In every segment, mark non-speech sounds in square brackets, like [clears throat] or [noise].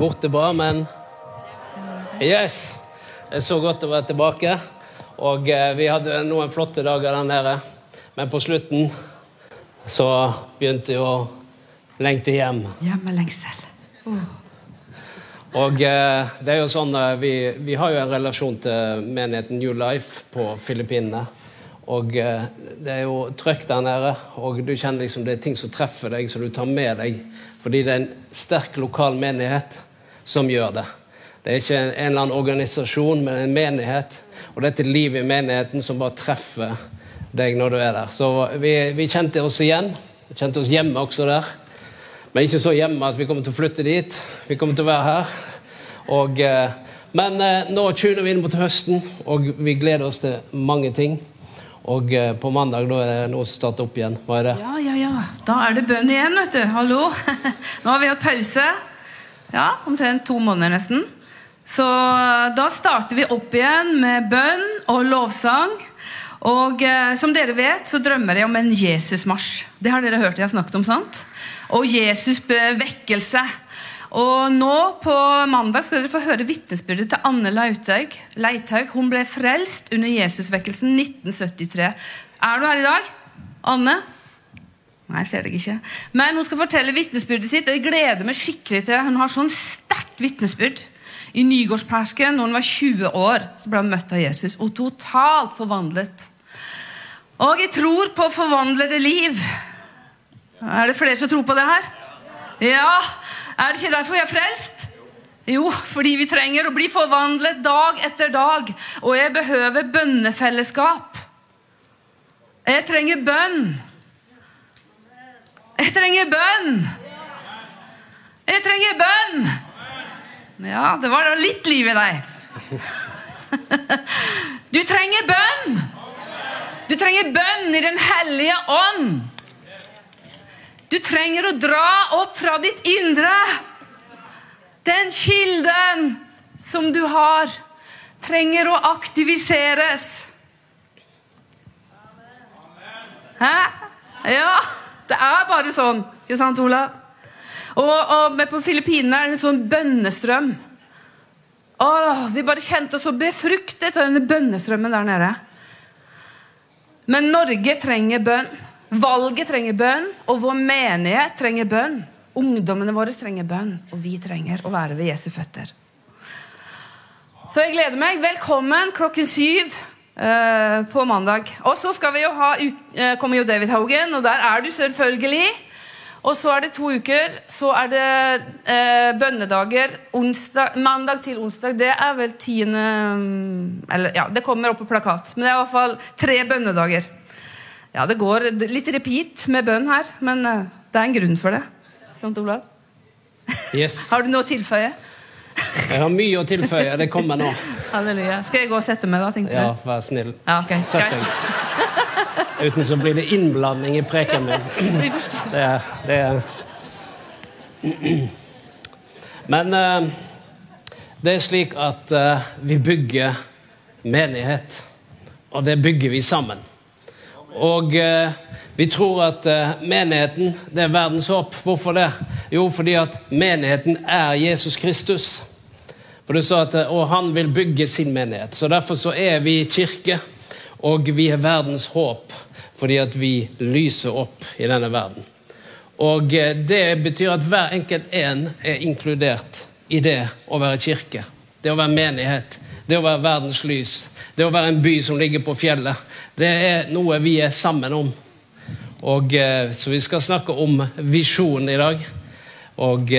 borte bra, men Yes! Det er så godt å være tilbake. Og eh, vi hadde noen flotte dager der nede. Men på slutten så begynte jeg å lengte hjem. Hjemmelengsel. Og eh, det er jo sånn eh, vi, vi har jo en relasjon til menigheten New Life på Filippinene. Og eh, det er jo trøkk der nede, og du kjenner liksom det er ting som treffer deg, som du tar med deg. Fordi det er en sterk lokal menighet som gjør det. Det er ikke en, eller annen organisasjon, men en menighet. Og dette livet i menigheten som bare treffer deg når du er der. Så vi, vi kjente oss igjen. Vi kjente oss hjemme også der. Men ikke så hjemme at vi kommer til å flytte dit. Vi kommer til å være her. Og, eh, men eh, nå tuner vi inn mot høsten, og vi gleder oss til mange ting. Og eh, på mandag da er det noe som starter opp igjen. Hva er det? Ja, ja, ja. Da er det bønn igjen, vet du. Hallo. [laughs] Nå har vi hatt pause. Ja, omtrent to måneder nesten. Så da starter vi opp igjen med bønn og lovsang. Og eh, som dere vet, så drømmer jeg om en Jesusmarsj. Det har dere hørt jeg har snakket om, sant? Og Jesus vekkelse. Og nå på mandag skal dere få høre vitnesbyrdet til Anne Leithaug. Leithaug. Hun ble frelst under Jesusvekkelsen 1973. Er du her i dag? Anne? Nei, jeg ser deg ikke. Men hun skal fortelle vitnesbyrdet sitt, og jeg gleder meg skikkelig til Hun har sånn sterkt vitnesbyrd. I Nygårdspersken, når hun var 20 år, så ble hun møtt av Jesus. Og totalt forvandlet. Og jeg tror på forvandlede liv. Er det flere som tror på det her? Ja. Er det ikke derfor vi er frelst? Jo, fordi vi trenger å bli forvandlet dag etter dag. Og jeg behøver bønnefellesskap. Jeg trenger bønn. Jeg trenger bønn. Jeg trenger bønn. Ja, det var da litt liv i deg. Du trenger bønn. Du trenger bønn i Den hellige ånd. Du trenger å dra opp fra ditt indre. Den kilden som du har, trenger å aktiviseres. Hæ? Ja, det er bare sånn. Ikke sant, Olav? Og, og på Filippinene er det en sånn bønnestrøm. Åh, vi bare kjente oss så befruktet av denne bønnestrømmen der nede. Men Norge trenger bønn. Valget trenger bønn, og vår menighet trenger bønn. Ungdommene våre trenger bønn, og vi trenger å være ved Jesu føtter. Så jeg gleder meg. Velkommen klokken syv eh, på mandag. Og så skal vi jo ha, eh, kommer jo David Haugen, og der er du selvfølgelig. Og så er det to uker. Så er det eh, bønnedager onsdag, mandag til onsdag. Det er vel tiende Eller ja, det kommer opp på plakat. Men det er i hvert fall tre bønnedager. Ja, det går litt repeat med bønn her, men det er en grunn for det. Sant, Olav? Yes. [laughs] Har du noe å tilføye? Jeg har mye å tilføye. Det kommer nå. Halleluja. Skal jeg gå og sette meg, da? tenkte Ja, vær snill. Ja, ok. Sett deg. Uten så blir det innblanding i preken min. Det det. Men eh, det er slik at eh, vi bygger menighet, og det bygger vi sammen. Og eh, vi tror at menigheten det er verdens håp. Hvorfor det? Jo, fordi at menigheten er Jesus Kristus. For det står at eh, Og han vil bygge sin menighet. Så derfor så er vi kirke, og vi er verdens håp. Fordi at vi lyser opp i denne verden. Og eh, det betyr at hver enkelt en er inkludert i det å være kirke. Det å være menighet. Det å være verdens lys. Det å være en by som ligger på fjellet. Det er noe vi er sammen om. Og, eh, så vi skal snakke om visjon i dag. Og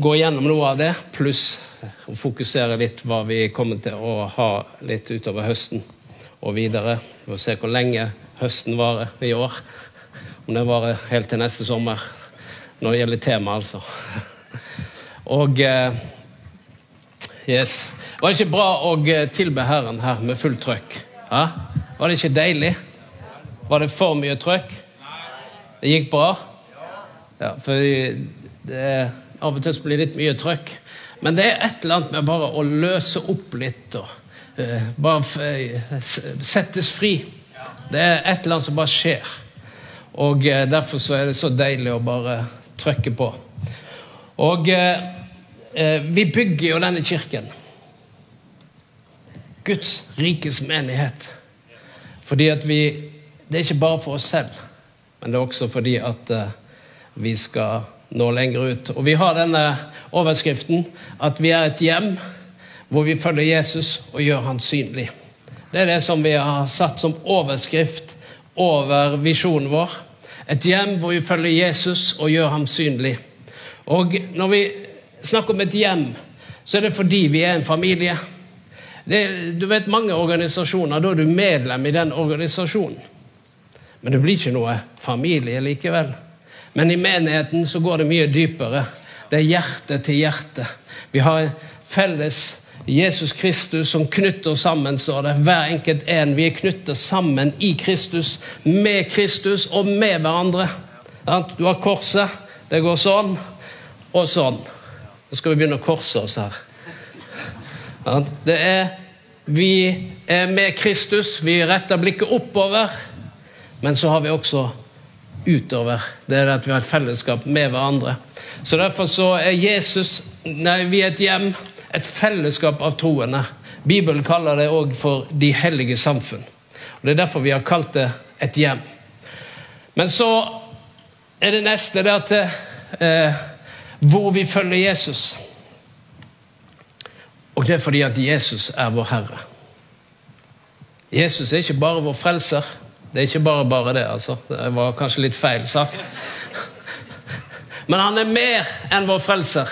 gå gjennom noe av det, pluss å fokusere litt hva vi kommer til å ha litt utover høsten og videre. Og se hvor lenge høsten varer i år. Om det varer helt til neste sommer. Når det gjelder tema, altså. Og eh, Yes. Var det ikke bra å eh, tilbe Herren her med fullt trøkk? Ja? Var det ikke deilig? Var det for mye trøkk? Det gikk bra? Ja, for det av og til blir det litt mye trøkk. Men det er et eller annet med bare å løse opp litt og uh, bare f eh, settes fri. Det er et eller annet som bare skjer. Og uh, derfor så er det så deilig å bare trykke på. Og uh, eh, vi bygger jo denne kirken. Guds rikes menighet. Fordi at vi Det er ikke bare for oss selv, men det er også fordi at eh, vi skal nå lenger ut. Og vi har denne overskriften at vi er et hjem hvor vi følger Jesus og gjør han synlig. Det er det som vi har satt som overskrift over visjonen vår. Et hjem hvor vi følger Jesus og gjør ham synlig. Og når vi snakker om et hjem, så er det fordi vi er en familie. Det, du vet Mange organisasjoner, da er du medlem i den organisasjonen. Men det blir ikke noe familie likevel. Men i menigheten så går det mye dypere. Det er hjerte til hjerte. Vi har felles Jesus Kristus som knytter sammen, står det. Hver enkelt en. Vi er knyttet sammen i Kristus, med Kristus og med hverandre. Du har korset. Det går sånn og sånn. Nå skal vi begynne å korse oss her. Det er Vi er med Kristus. Vi retter blikket oppover. Men så har vi også utover. Det er at vi har et fellesskap med hverandre. Så Derfor så er Jesus Nei, vi er et hjem, et fellesskap av troende. Bibelen kaller det òg for de hellige samfunn. Og Det er derfor vi har kalt det et hjem. Men så er det neste det at eh, hvor vi følger Jesus. Og det er fordi at Jesus er vår Herre. Jesus er ikke bare vår frelser. Det er ikke bare bare det, altså. Det var kanskje litt feil sagt. Men han er mer enn vår frelser.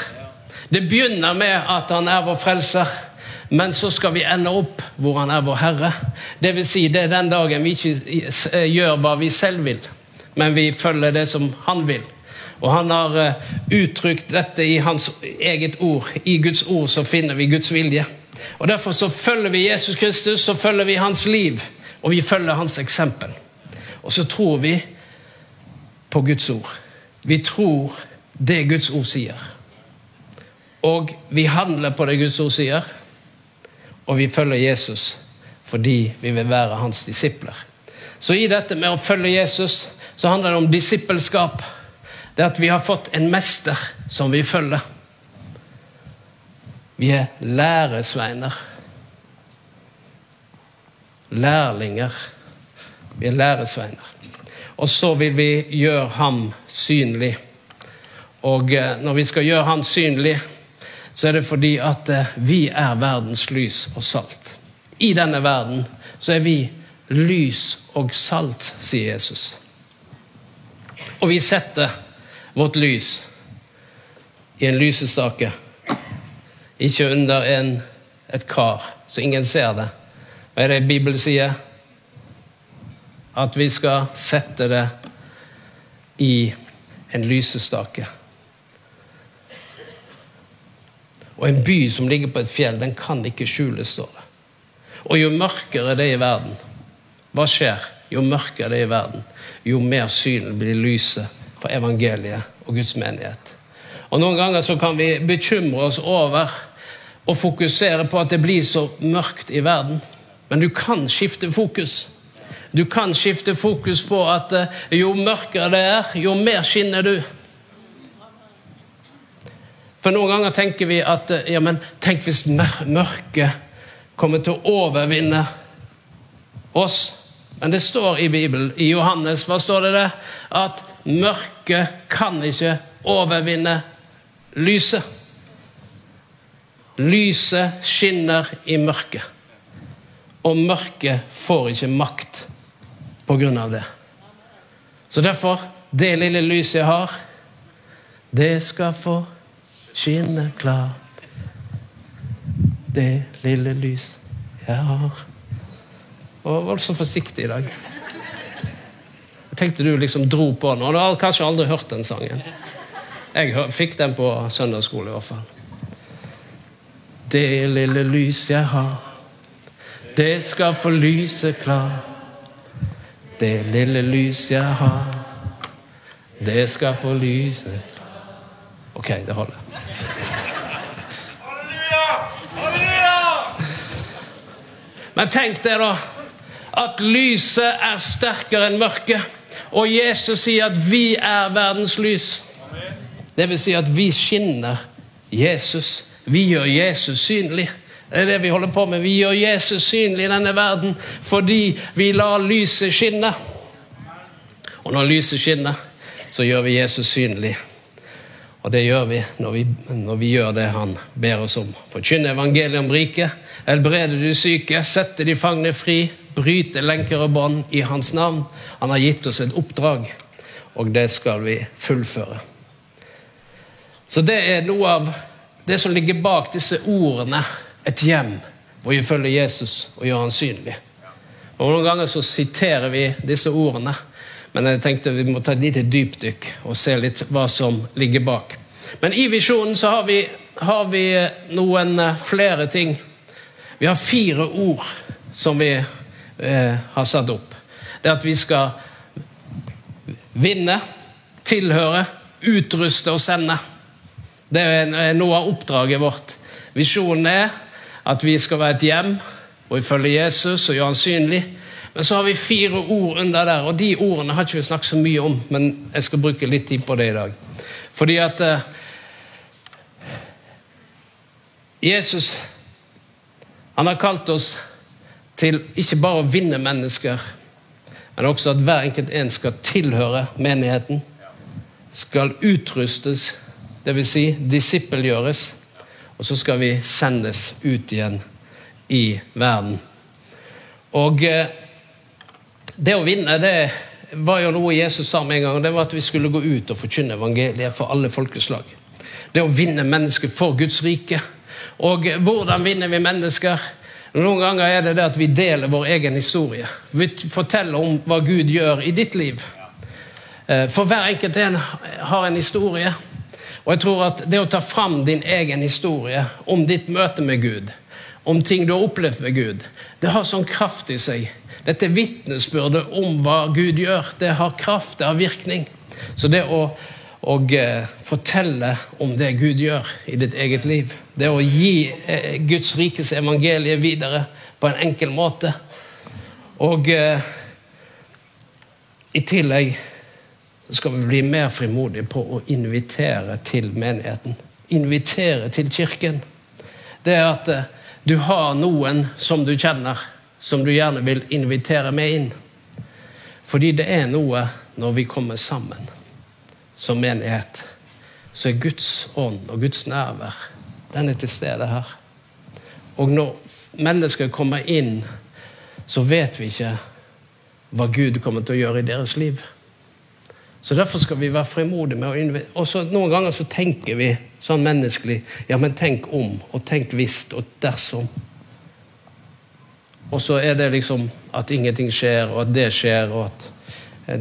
Det begynner med at han er vår frelser, men så skal vi ende opp hvor han er vår herre. Det vil si, det er den dagen vi ikke gjør hva vi selv vil, men vi følger det som han vil. Og han har eh, uttrykt dette i hans eget ord. I Guds ord så finner vi Guds vilje. Og Derfor så følger vi Jesus Kristus, så følger vi hans liv. Og vi følger hans eksempel. Og så tror vi på Guds ord. Vi tror det Guds ord sier. Og vi handler på det Guds ord sier. Og vi følger Jesus fordi vi vil være hans disipler. Så i dette med å følge Jesus så handler det om disippelskap. Det at vi har fått en mester som vi følger. Vi er læresveiner lærlinger. Vi er læresveiner. Og så vil vi gjøre ham synlig. Og eh, når vi skal gjøre ham synlig, så er det fordi at eh, vi er verdens lys og salt. I denne verden så er vi lys og salt, sier Jesus. Og vi setter vårt lys i en lysestake, ikke under en, et kar, så ingen ser det. Hva er det Bibelen sier? At vi skal sette det i en lysestake. Og en by som ligger på et fjell, den kan ikke skjules, står det. Og jo mørkere det er i verden, hva skjer? Jo mørkere det er i verden, jo mer synlig blir lyset for evangeliet og Guds menighet. Og Noen ganger så kan vi bekymre oss over og fokusere på at det blir så mørkt i verden. Men du kan skifte fokus. Du kan skifte fokus på at eh, jo mørkere det er, jo mer skinner du. For noen ganger tenker vi at eh, ja, men tenk hvis mørket kommer til å overvinne oss. Men det står i Bibelen, i Johannes, hva står det der? At mørket kan ikke overvinne lyset. Lyset skinner i mørket. Og mørket får ikke makt på grunn av det. Så derfor, det lille lyset jeg har, det skal få skinne klart. Det lille lys jeg har. Og var så forsiktig i dag. Jeg tenkte du liksom dro på den, og du har kanskje aldri hørt den sangen. Jeg fikk den på søndagsskole i hvert fall. Det lille lys jeg har det skal få lyse klar. Det lille lys jeg har, det skal få lyse Ok, det holder. Men tenk deg da at lyset er sterkere enn mørket. Og Jesus sier at vi er verdens lys. Det vil si at vi skinner Jesus. Vi gjør Jesus synlig. Det er det vi holder på med. Vi gjør Jesus synlig i denne verden fordi vi lar lyset skinne. Og når lyset skinner, så gjør vi Jesus synlig. Og det gjør vi når vi, når vi gjør det han ber oss om. Forkynne evangeliet om riket, helbrede de syke, sette de fangne fri, bryte lenker og bånd i hans navn. Han har gitt oss et oppdrag, og det skal vi fullføre. Så det er noe av det som ligger bak disse ordene et hjem hvor vi følger Jesus og gjør han synlig. Og Noen ganger så siterer vi disse ordene, men jeg tenkte vi må ta et lite dypdykk og se litt hva som ligger bak. Men i visjonen så har vi, har vi noen eh, flere ting. Vi har fire ord som vi eh, har satt opp. Det er at vi skal vinne, tilhøre, utruste og sende. Det er noe av oppdraget vårt. Visjonen er at vi skal være et hjem og vi følger Jesus og gjør han synlig. Men så har vi fire ord under der, og de ordene har ikke vi snakket så mye om. Men jeg skal bruke litt tid på det i dag. Fordi at eh, Jesus han har kalt oss til ikke bare å vinne mennesker, men også at hver enkelt en skal tilhøre menigheten. Skal utrustes, dvs. Si, disippelgjøres og så skal vi sendes ut igjen i verden. Og eh, det å vinne, det var jo noe Jesus sa med en gang. Det var at vi skulle gå ut og forkynne evangeliet for alle folkeslag. Det å vinne mennesker for Guds rike. Og hvordan vinner vi mennesker? Noen ganger er det det at vi deler vår egen historie. Vi forteller om hva Gud gjør i ditt liv. Eh, for hver enkelt en har en historie. Og jeg tror at Det å ta fram din egen historie om ditt møte med Gud, om ting du har opplevd med Gud, det har sånn kraft i seg. Dette vitnesbyrdet om hva Gud gjør, det har kraft, det har virkning. Så det å, å uh, fortelle om det Gud gjør i ditt eget liv, det å gi uh, Guds rikes evangelie videre på en enkel måte Og uh, i tillegg skal vi bli mer frimodige på å invitere til menigheten. Invitere til kirken. Det er at eh, du har noen som du kjenner, som du gjerne vil invitere med inn. Fordi det er noe når vi kommer sammen som menighet, så er Guds ånd og Guds nærvær den er til stede her. Og når mennesker kommer inn, så vet vi ikke hva Gud kommer til å gjøre i deres liv. Så Derfor skal vi være frimodige med å invitere. Og så Noen ganger så tenker vi sånn menneskelig Ja, men tenk om, og tenk visst, og dersom. Og så er det liksom at ingenting skjer, og at det skjer, og at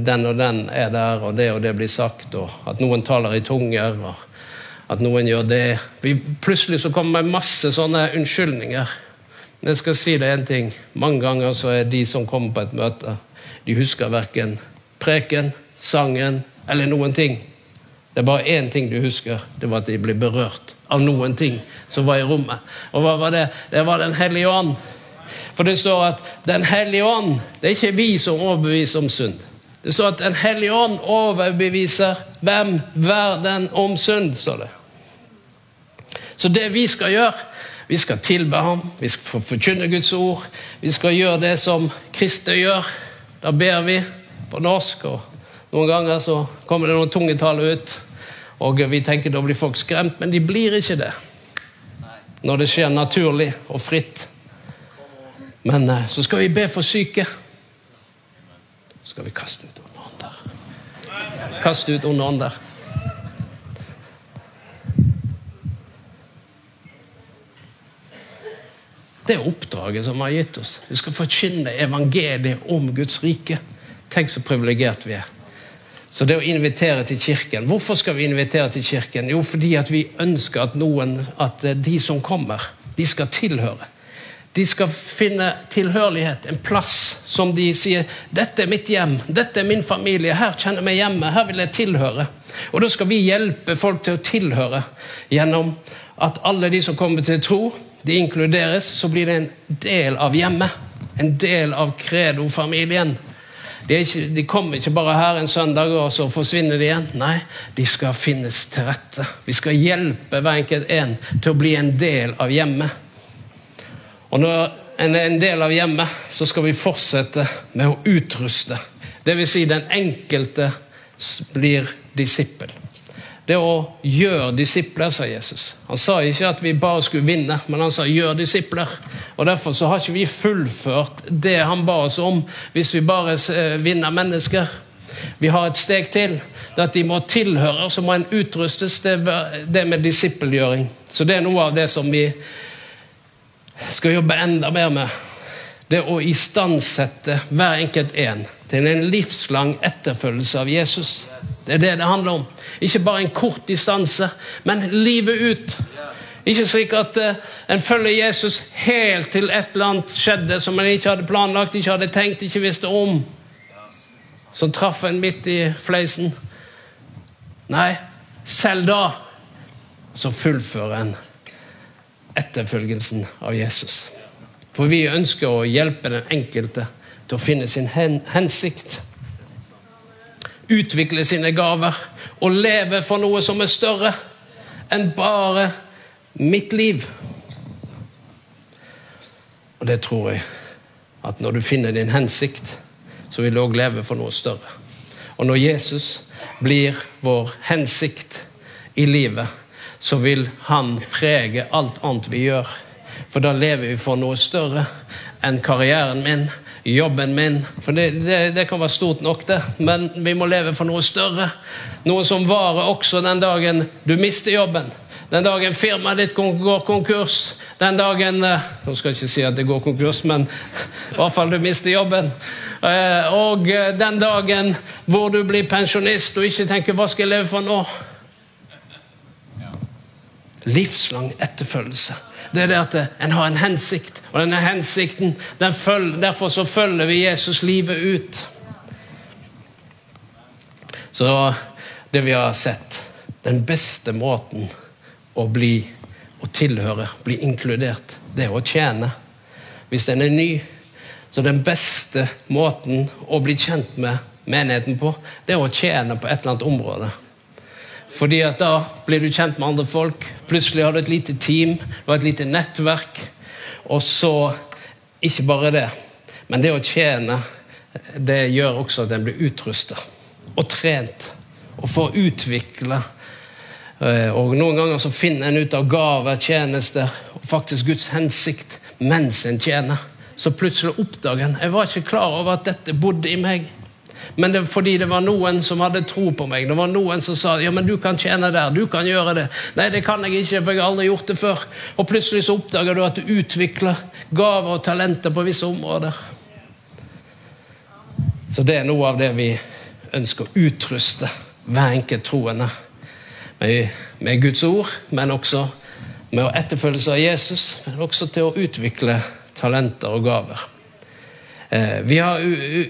den og den er der, og det og det blir sagt, og at noen taler i tunger, og at noen gjør det. Vi, plutselig så kommer det masse sånne unnskyldninger. Men jeg skal si deg én ting. Mange ganger så er de som kommer på et møte, de husker verken preken sangen eller noen ting. Det er bare én ting du husker. Det var at de ble berørt av noen ting som var i rommet. Og hva var det? Det var Den hellige ånd. For det står at Den hellige ånd Det er ikke vi som overbeviser om synd. Det står at Den hellige ånd overbeviser hvem? Verden om synd, står det. Så det vi skal gjøre vi skal tilbe ham, vi skal forkynne Guds ord. Vi skal gjøre det som Kristus gjør. Da ber vi på norsk og noen ganger så kommer det noen tungetall ut, og vi tenker da blir folk skremt, men de blir ikke det. Når det skjer naturlig og fritt. Men eh, så skal vi be for syke. Så skal vi kaste ut onde ånder. Kaste ut onde ånder. Det er oppdraget som har gitt oss. Vi skal forkynne evangeliet om Guds rike. Tenk så privilegert vi er. Så det å invitere til kirken Hvorfor skal vi invitere til kirken? Jo, fordi at vi ønsker at noen, at eh, de som kommer, de skal tilhøre. De skal finne tilhørighet, en plass som de sier 'Dette er mitt hjem, dette er min familie, her kjenner meg hjemme, her vil jeg tilhøre'. Og Da skal vi hjelpe folk til å tilhøre gjennom at alle de som kommer til tro, de inkluderes. Så blir det en del av hjemmet, en del av credo-familien. Ikke, de kommer ikke bare her en søndag, og så forsvinner de igjen. Nei, de skal finnes til rette. Vi skal hjelpe hver enkelt en til å bli en del av hjemmet. Og når en er en del av hjemmet, så skal vi fortsette med å utruste. Dvs. Si den enkelte blir disippel. Det å gjøre disipler, sa Jesus. Han sa ikke at vi bare skulle vinne, men han sa 'gjør disipler'. Og Derfor så har ikke vi fullført det han ba oss om, hvis vi bare eh, vinner mennesker. Vi har et steg til. Det at de må tilhøre, så må en utrustes. Det med disippelgjøring. Så det er noe av det som vi skal jobbe enda mer med. Det å istandsette hver enkelt en til en livslang etterfølgelse av Jesus. Det er det det handler om. Ikke bare en kort distanse, men livet ut. Ikke slik at uh, en følger Jesus helt til et eller annet skjedde som en ikke hadde planlagt, ikke hadde tenkt, ikke visste om. Som traff en midt i fleisen. Nei, selv da så fullfører en etterfølgelsen av Jesus. For vi ønsker å hjelpe den enkelte til å finne sin hen hensikt. Utvikle sine gaver og leve for noe som er større enn bare mitt liv. Og det tror jeg at når du finner din hensikt, så vil du òg leve for noe større. Og når Jesus blir vår hensikt i livet, så vil han prege alt annet vi gjør. For da lever vi for noe større enn karrieren min, jobben min. For det, det, det, kan være stort nok, det. Men vi må leve for noe større. Noe som varer også den dagen du mister jobben. Den dagen firmaet ditt går konkurs. Den dagen eh, Nå skal jeg ikke si at det går konkurs, men [laughs] i hvert fall du mister jobben. Eh, og eh, den dagen hvor du blir pensjonist og ikke tenker 'hva skal jeg leve for nå'? Livslang etterfølgelse det er det at en har en hensikt. Og denne hensikten, den følger, Derfor så følger vi Jesus livet ut. Så det vi har sett Den beste måten å bli å tilhøre, bli inkludert, det er å tjene. Hvis en er ny, så den beste måten å bli kjent med menigheten på, det er å tjene på et eller annet område. Fordi at da blir du kjent med andre folk. Plutselig har du et lite team, du har et lite nettverk. Og så ikke bare det, men det å tjene det gjør også at en blir utrusta og trent og får utvikle. Eh, og Noen ganger så finner en ut av gaver, tjenester og faktisk Guds hensikt mens en tjener. Så plutselig oppdager en jeg var ikke klar over at dette bodde i meg. Men det, fordi det var noen som hadde tro på meg. Det var noen som sa ja, men du kan tjene der, du kan gjøre det. Nei, det kan jeg ikke, for jeg har aldri gjort det før. Og plutselig så oppdager du at du utvikler gaver og talenter på visse områder. Så det er noe av det vi ønsker å utruste hver enkelt troende med, med Guds ord, men også med å etterfølgelse av Jesus, men også til å utvikle talenter og gaver. Eh, vi har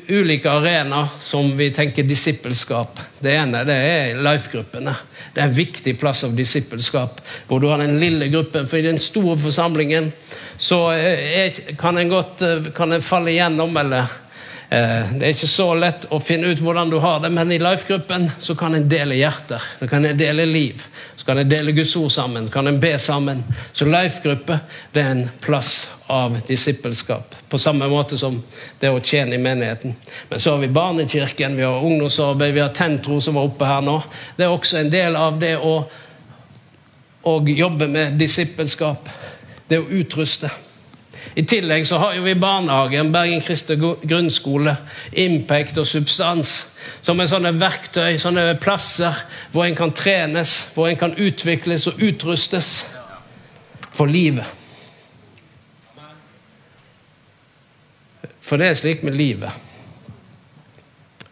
ulike arenaer som vi tenker disippelskap. Det ene det er life-gruppene. Det er en viktig plass av disippelskap, hvor du har den lille gruppen. For i den store forsamlingen så er, kan en godt eh, kan en falle igjennom, eller Eh, det er ikke så lett å finne ut hvordan du har det, men i life-gruppen så kan en dele hjerter. Så kan en dele liv. Så kan en dele Guds ord sammen. Så kan en be sammen. Så life-gruppe det er en plass av disippelskap. På samme måte som det å tjene i menigheten. Men så har vi Barnekirken, vi har ungdomsarbeid, vi har Tentro som var oppe her nå. Det er også en del av det å, å jobbe med disippelskap. Det å utruste. I tillegg så har jo vi barnehagen, Bergen Kristi grunnskole, Impact og Substans. Som er sånne verktøy, sånne plasser hvor en kan trenes, hvor en kan utvikles og utrustes for livet. For det er slik med livet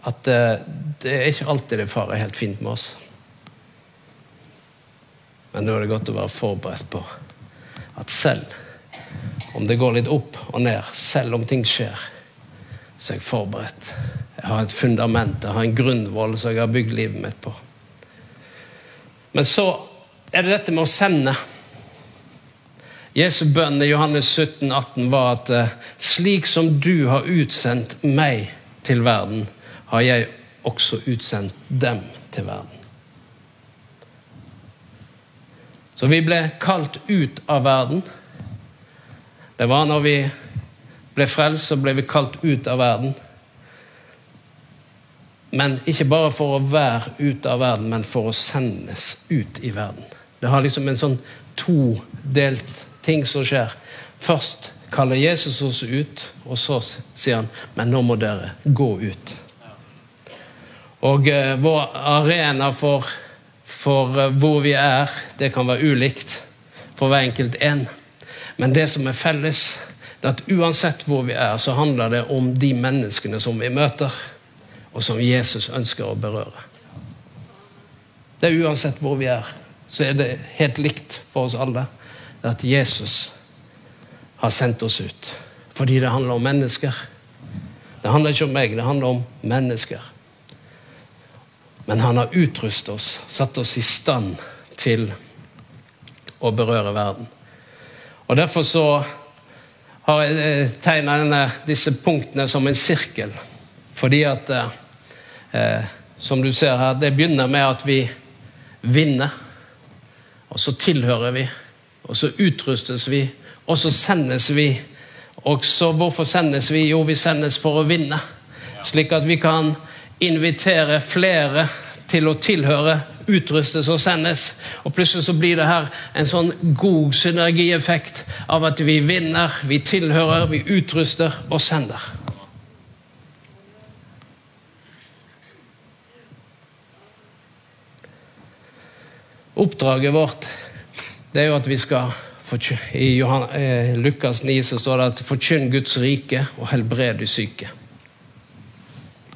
at uh, det er ikke alltid det farer helt fint med oss. Men nå er det godt å være forberedt på at selv om det går litt opp og ned, selv om ting skjer, så er jeg forberedt. Jeg har et fundament, jeg har en grunnvoll som jeg har bygd livet mitt på. Men så er det dette med å sende. Jesu bønn i Johannes 17, 18 var at eh, slik som du har utsendt meg til verden, har jeg også utsendt dem til verden. Så vi ble kalt ut av verden. Det var når vi ble frelst, så ble vi kalt ut av verden. Men ikke bare for å være ute av verden, men for å sendes ut i verden. Det har liksom en sånn todelt ting som skjer. Først kaller Jesus oss ut, og så sier han men nå må dere gå ut. Og eh, vår arena for, for eh, hvor vi er, det kan være ulikt for hver enkelt en. Men det som er felles, er at uansett hvor vi er, så handler det om de menneskene som vi møter, og som Jesus ønsker å berøre. Det er uansett hvor vi er, så er det helt likt for oss alle. At Jesus har sendt oss ut. Fordi det handler om mennesker. Det handler ikke om meg, det handler om mennesker. Men han har utrustet oss, satt oss i stand til å berøre verden. Og Derfor så har jeg tegna disse punktene som en sirkel. Fordi at eh, Som du ser her, det begynner med at vi vinner. Og så tilhører vi. Og så utrustes vi og så sendes vi. Og så hvorfor sendes vi? Jo, vi sendes for å vinne. Slik at vi kan invitere flere til å tilhøre, utrustes og sendes. Og plutselig så blir det her en sånn god synergieffekt av at vi vinner, vi tilhører, vi utruster og sender. Oppdraget vårt det er jo at vi skal i eh, Lukas 9 så står det at 'forkynn Guds rike og helbred de syke'.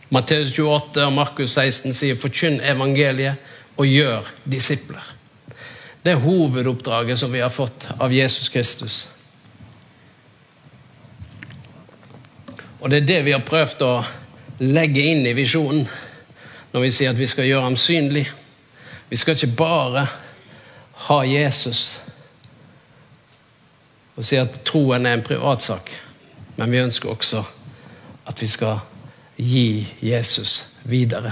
Matteus 28 og Markus 16 sier 'forkynn evangeliet og gjør disipler'. Det er hovedoppdraget som vi har fått av Jesus Kristus. Og det er det vi har prøvd å legge inn i visjonen når vi sier at vi skal gjøre ham synlig. Vi skal ikke bare ha Jesus og si at troen er en privatsak. Men vi ønsker også at vi skal gi Jesus videre.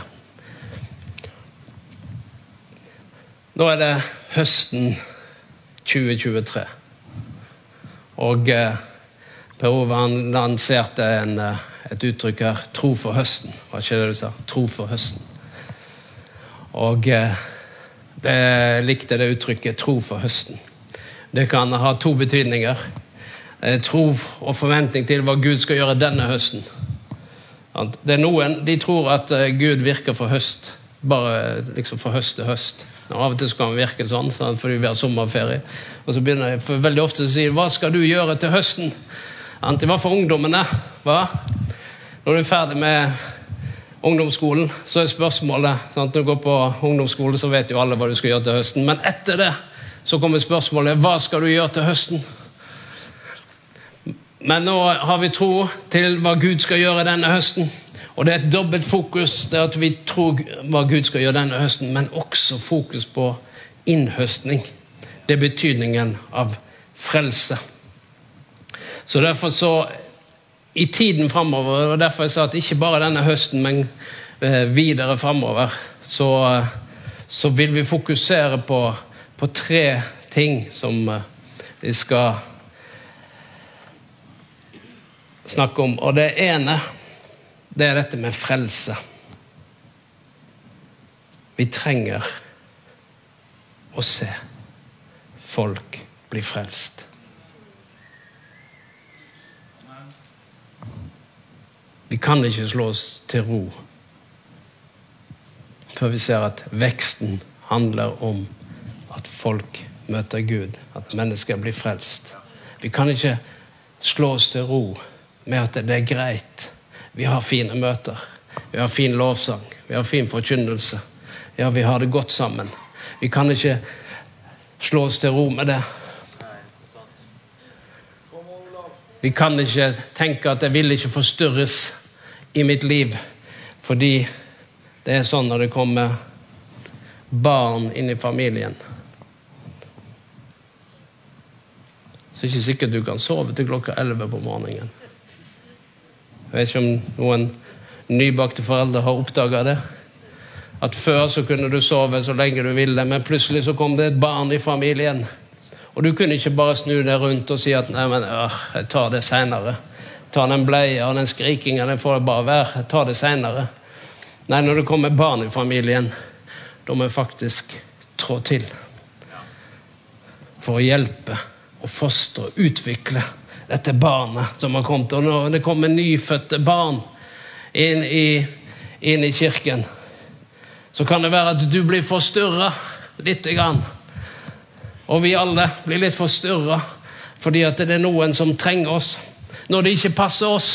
Nå er det høsten 2023. Og eh, Per Ove lanserte en, eh, et uttrykk her 'tro for høsten'. Var ikke det du sa? Tro for høsten. Og eh, det likte det uttrykket 'tro for høsten'. Det kan ha to betydninger. Tro og forventning til hva Gud skal gjøre denne høsten. Det er Noen de tror at Gud virker for høst, bare liksom for høst til høst. Og Av og til kan det virke sånn, sånn, fordi vi har sommerferie. Og så begynner de for veldig ofte å si 'Hva skal du gjøre til høsten?' Det hva for ungdommene. Hva? Når du er ferdig med ungdomsskolen, så er spørsmålet sant? Når du går på ungdomsskole, så vet jo alle hva du skal gjøre til høsten. Men etter det så kommer spørsmålet hva skal du gjøre til høsten? Men nå har vi tro til hva Gud skal gjøre denne høsten. Og det er et dobbelt fokus. det er at Vi tror hva Gud skal gjøre denne høsten, men også fokus på innhøstning. Det er betydningen av frelse. Så derfor så I tiden framover, og derfor jeg sa at ikke bare denne høsten, men eh, videre framover, så, så vil vi fokusere på på tre ting som eh, vi skal snakke om. Og det ene det er dette med frelse. Vi trenger å se folk bli frelst. Vi kan ikke slå oss til ro før vi ser at veksten handler om at folk møter Gud, at mennesker blir frelst. Vi kan ikke slå oss til ro med at det er greit. Vi har fine møter. Vi har fin lovsang. Vi har fin forkynnelse. Ja, vi har det godt sammen. Vi kan ikke slå oss til ro med det. Vi kan ikke tenke at det vil ikke forstyrres i mitt liv, fordi det er sånn når det kommer barn inn i familien. så er det ikke sikkert du kan sove til klokka 11 på morgenen. Jeg vet ikke om noen nybakte foreldre har oppdaga det. At før så kunne du sove så lenge du ville, men plutselig så kom det et barn i familien. Og du kunne ikke bare snu deg rundt og si at nei, men øh, jeg tar det seinere. Ta den bleia og den skrikinga, den får det bare være. Jeg tar det seinere. Nei, når det kommer barn i familien, da må jeg faktisk trå til. For å hjelpe og fostre og utvikle dette barnet som har kommet. Og når det kommer nyfødte barn inn i, inn i kirken, så kan det være at du blir forstyrra lite grann. Og vi alle blir litt forstyrra fordi at det er noen som trenger oss når det ikke passer oss.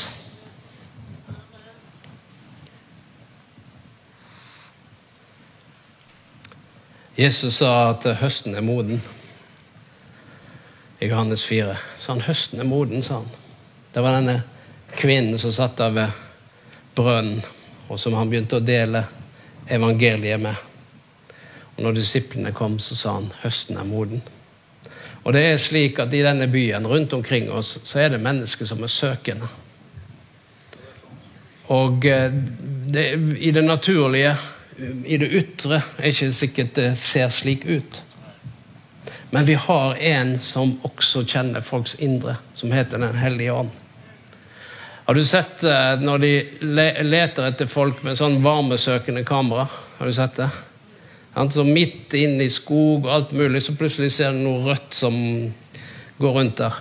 Jesus sa at høsten er moden. I Johannes 4. Så han høsten er moden, sa han. Det var denne kvinnen som satt der ved brønnen, og som han begynte å dele evangeliet med. Og når disiplene kom, så sa han høsten er moden. Og det er slik at i denne byen rundt omkring oss så er det mennesker som er søkende. Og eh, det, i det naturlige, i det ytre, er ikke sikkert det ser slik ut. Men vi har en som også kjenner folks indre, som heter Den hellige ånd. Har du sett eh, når de leter etter folk med sånn varmesøkende kamera? Har du sett det? Så midt inne i skog og alt mulig, så plutselig ser du noe rødt som går rundt der.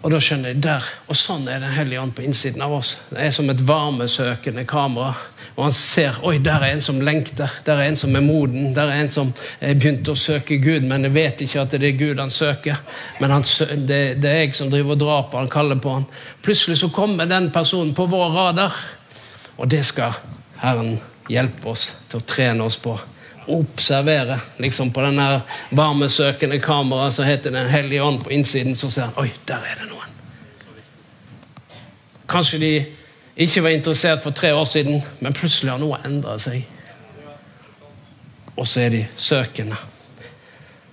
Og da skjønner de der. Og sånn er Den hellige ånd på innsiden av oss. Det er som et varmesøkende kamera. Og han ser oi, der er en som lengter, der er en som er moden, der er en som er begynt å søke Gud, men jeg vet ikke at det er Gud han søker. Men han, det, det, er jeg som driver og drar på han, kaller på han. Plutselig så kommer den personen på vår radar, og det skal Herren hjelpe oss til å trene oss på. Observere liksom på den varmesøkende kameraet som heter Den hellige ånd på innsiden, så ser han oi, der er det noen. Kanskje de ikke var interessert for tre år siden, men plutselig har noe endra seg. Og så er de søkende.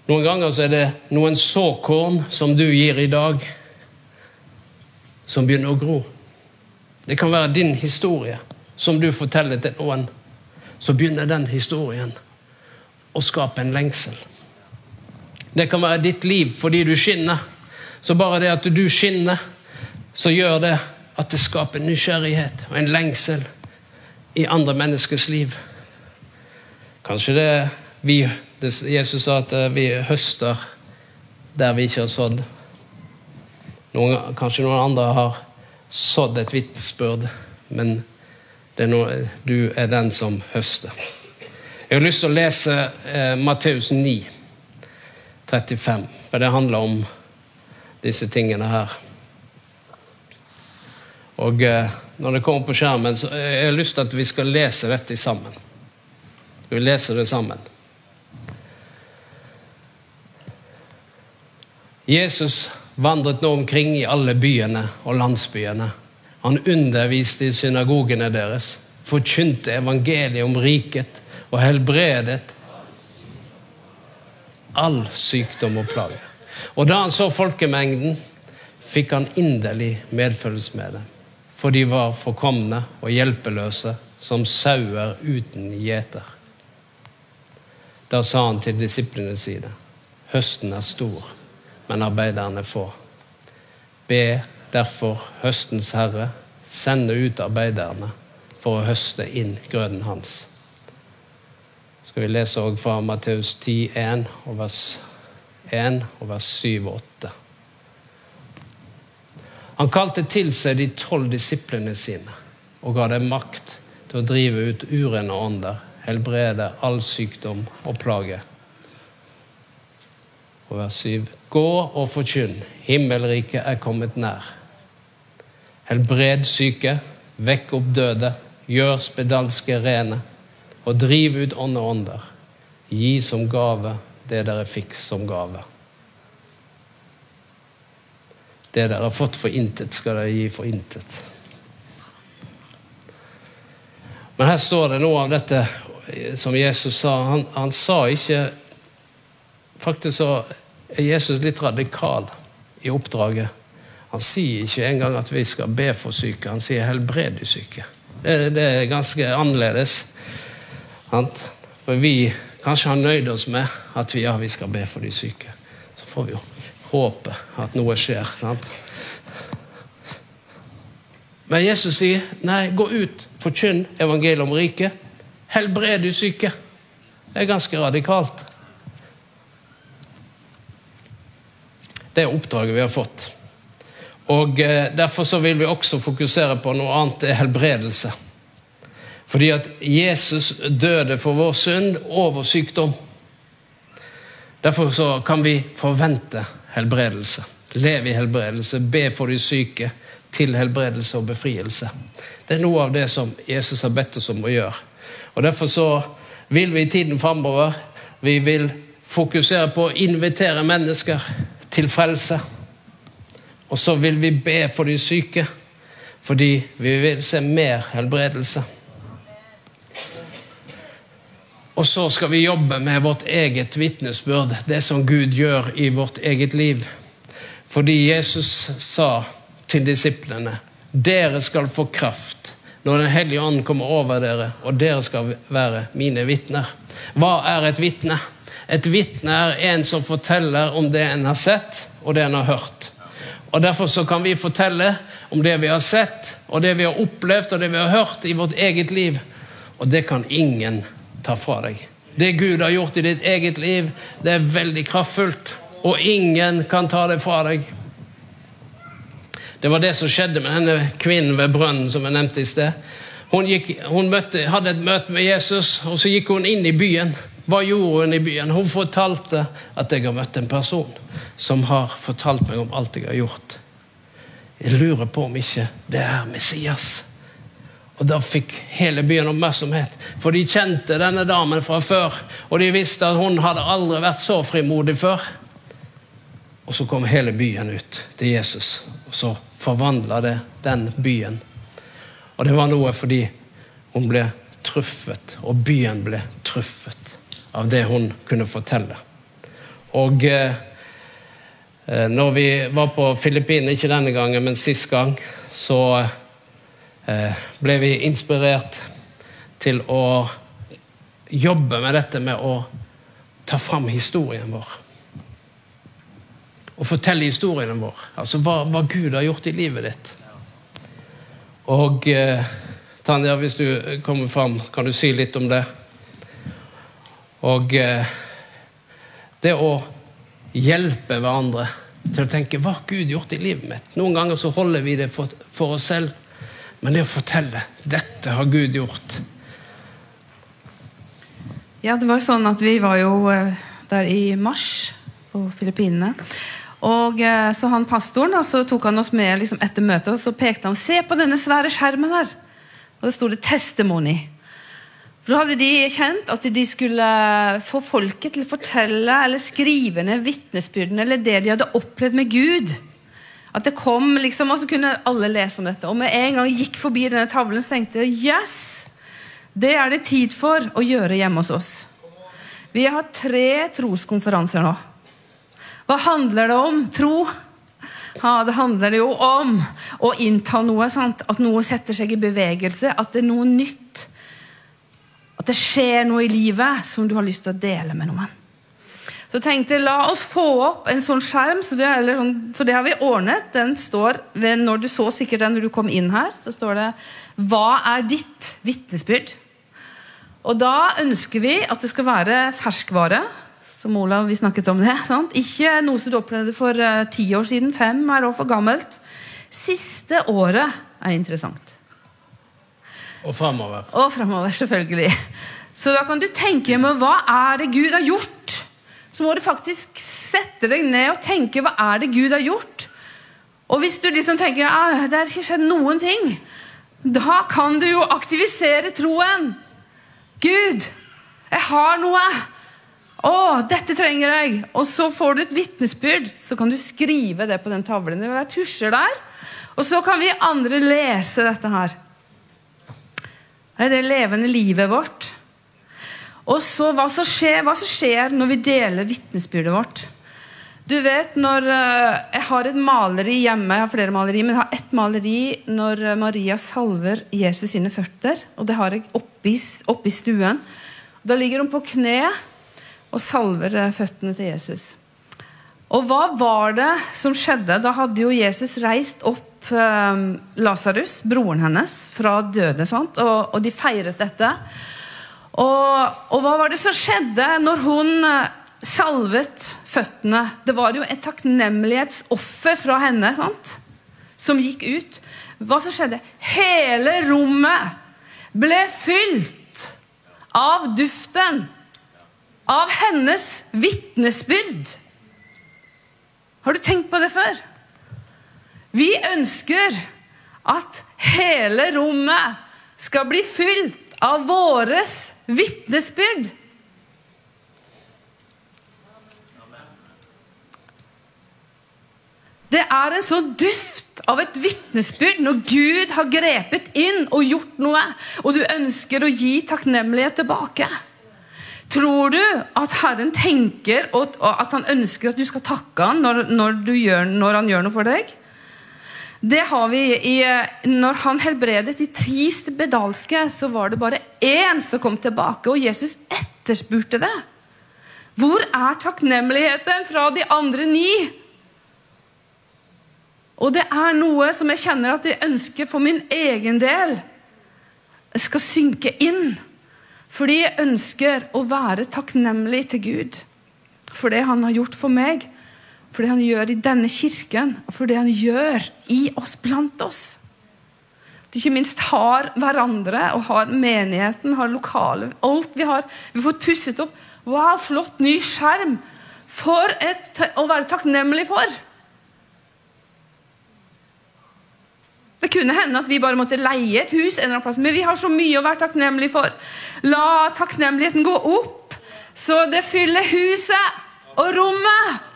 Noen ganger så er det noen såkorn som du gir i dag, som begynner å gro. Det kan være din historie som du forteller til noen. Så begynner den historien å skape en lengsel. Det kan være ditt liv fordi du skinner. Så bare det at du skinner, så gjør det at det skaper nysgjerrighet og en lengsel i andre menneskers liv. Kanskje det vi det, Jesus sa at eh, vi høster der vi ikke har sådd. Noen, kanskje noen andre har sådd et vitnesbyrd, men er noe, du er den som høster. Jeg har lyst til å lese eh, Matteus 9, 35, for det handler om disse tingene her. Og eh, Når det kommer på skjermen, så jeg har lyst til at vi skal lese dette sammen. Vi leser det sammen. Jesus vandret nå omkring i alle byene og landsbyene. Han underviste i synagogene deres, forkynte evangeliet om riket og helbredet all sykdom og plage. Og da han så folkemengden, fikk han inderlig medfølelse med dem for de var forkomne og hjelpeløse som sauer uten gjeter. Da sa han til disiplene sine, høsten er stor, men arbeiderne få. Be derfor høstens herre sende ut arbeiderne for å høste inn grøden hans. Skal vi lese også fra Matteus 10, 1 og vers 1 og vers 7 og 8. Han kalte til seg de tolv disiplene sine og ga dem makt til å drive ut urene ånder, helbrede all sykdom og plage. Og vers 7.: Gå og forkynn, himmelriket er kommet nær. Helbred syke, vekk opp døde, gjør spedalske rene, og driv ut ånde ånder. Gi som gave det dere fikk som gave. Det dere har fått for intet, skal dere gi for intet. Men her står det noe av dette som Jesus sa. Han, han sa ikke Faktisk så er Jesus litt radikal i oppdraget. Han sier ikke engang at vi skal be for syke, han sier helbred de syke. Det, det er ganske annerledes. For vi kanskje har nøyd oss med at vi, ja, vi skal be for de syke. Så får vi jo håpe at noe skjer. sant? Men Jesus sier nei, gå ut, forkynn evangeliet om riket. Helbred de syke. Det er ganske radikalt. Det er oppdraget vi har fått. Og eh, Derfor så vil vi også fokusere på noe annet, det er helbredelse. Fordi at Jesus døde for vår synd og vår sykdom. Derfor så kan vi forvente helbredelse. Leve i helbredelse, be for de syke til helbredelse og befrielse. Det er noe av det som Jesus har bedt oss om å gjøre. Og Derfor så vil vi i tiden framover vi vil fokusere på å invitere mennesker til frelse. Og så vil vi be for de syke, fordi vi vil se mer helbredelse. Og så skal vi jobbe med vårt eget vitnesbyrd, det som Gud gjør i vårt eget liv. Fordi Jesus sa til disiplene dere skal få kraft når Den hellige ånd kommer over dere, og dere skal være mine vitner. Hva er et vitne? Et vitne er en som forteller om det en har sett, og det en har hørt. Og Derfor så kan vi fortelle om det vi har sett, og det vi har opplevd og det vi har hørt i vårt eget liv. Og det kan ingen ta fra deg. Det Gud har gjort i ditt eget liv, det er veldig kraftfullt. Og ingen kan ta det fra deg. Det var det som skjedde med denne kvinnen ved brønnen som jeg nevnte i sted. Hun, gikk, hun møtte, hadde et møte med Jesus, og så gikk hun inn i byen. Hva gjorde hun i byen? Hun fortalte at jeg har møtt en person som har fortalt meg om alt jeg har gjort. Jeg lurer på om ikke det er Messias. Og Da fikk hele byen oppmerksomhet, for de kjente denne damen fra før. Og de visste at hun hadde aldri vært så frimodig før. Og så kom hele byen ut til Jesus, og så forvandla det den byen. Og det var noe fordi hun ble truffet, og byen ble truffet av det hun kunne fortelle. Og eh, eh når vi var på Filippinene, ikke denne gangen, men sist gang, så eh, ble vi inspirert til å jobbe med dette med å ta fram historien vår. Og fortelle historien vår. Altså hva, hva Gud har gjort i livet ditt. Og eh, Tanja, hvis du kommer fram, kan du si litt om det? Og eh, det å hjelpe hverandre til å tenke hva har Gud gjort i livet mitt? Noen ganger så holder vi det for, for oss selv. Men det å fortelle dette har Gud gjort. Ja, det var jo sånn at vi var jo eh, der i mars på Filippinene. Og eh, så han Pastoren da, så tok han oss med liksom, etter møtet og så pekte han se på denne svære skjermen her. Og det sto det 'testimony'. For Da hadde de kjent at de skulle få folket til å fortelle eller skrive ned vitnesbyrdene eller det de hadde opplevd med Gud. At det kom liksom, Og så kunne alle lese om dette. Og med en gang jeg gikk forbi denne tavlen, så tenkte jeg yes! Det er det tid for å gjøre hjemme hos oss. Vi har tre troskonferanser nå. Hva handler det om? Tro? Ja, Det handler jo om å innta noe. Sant? At noe setter seg i bevegelse. At det er noe nytt. At det skjer noe i livet som du har lyst til å dele med noen. Så tenkte jeg, la oss få opp en sånn skjerm, så det, sånn, så det har vi ordnet. Den står ved, når Du så sikkert den når du kom inn her. Så står det 'Hva er ditt vitnesbyrd?' Og da ønsker vi at det skal være ferskvare. Som Olav, vi snakket om det. [laughs] Sant? Ikke noe som du opplevde for uh, ti år siden. Fem er også for gammelt. Siste året er interessant. Og framover. Og framover, selvfølgelig. Så da kan du tenke med hva er det Gud har gjort? Så må du faktisk sette deg ned og tenke hva er det Gud har gjort? Og hvis du liksom tenker ah, det har ikke skjedd noen ting, da kan du jo aktivisere troen. Gud, jeg har noe. Å, dette trenger jeg. Og så får du et vitnesbyrd. Så kan du skrive det på den tavlen. Det vil tusjer der. Og så kan vi andre lese dette her. Det er det levende livet vårt. Og så hva som skjer, hva som skjer når vi deler vitnesbyrdet vårt. Du vet når eh, Jeg har et maleri hjemme, jeg har flere maleri, men jeg har ett maleri når eh, Maria salver Jesus sine føtter. Og det har jeg oppi, oppi stuen. Da ligger hun på kne og salver eh, føttene til Jesus. Og hva var det som skjedde? Da hadde jo Jesus reist opp Lasarus, broren hennes, fra døde. sant? Og, og de feiret dette. Og, og hva var det som skjedde når hun eh, salvet føttene? Det var jo et takknemlighetsoffer fra henne sant? som gikk ut. Hva som skjedde? Hele rommet ble fylt av duften av hennes vitnesbyrd. Har du tenkt på det før? Vi ønsker at hele rommet skal bli fylt av våres vitnesbyrd. Det er en sånn duft av et vitnesbyrd når Gud har grepet inn og gjort noe, og du ønsker å gi takknemlighet tilbake. Tror du at Herren tenker og at han ønsker at du skal takke ham når, når, når han gjør noe for deg? Det har vi i, Når han helbredet de ti spedalske, så var det bare én som kom tilbake, og Jesus etterspurte det. Hvor er takknemligheten fra de andre ni? Og det er noe som jeg kjenner at jeg ønsker for min egen del skal synke inn. Fordi jeg ønsker å være takknemlig til Gud for det han har gjort for meg, for det han gjør i denne kirken, og for det han gjør i oss, blant oss. At ikke minst har hverandre og har menigheten, har lokale Alt vi har. Vi har fått pusset opp. Wow, flott ny skjerm! For et, å være takknemlig for! Det kunne hende at vi bare måtte leie et hus, en eller annen plass, men vi har så mye å være takknemlig for. La takknemligheten gå opp, så det fyller huset og rommet.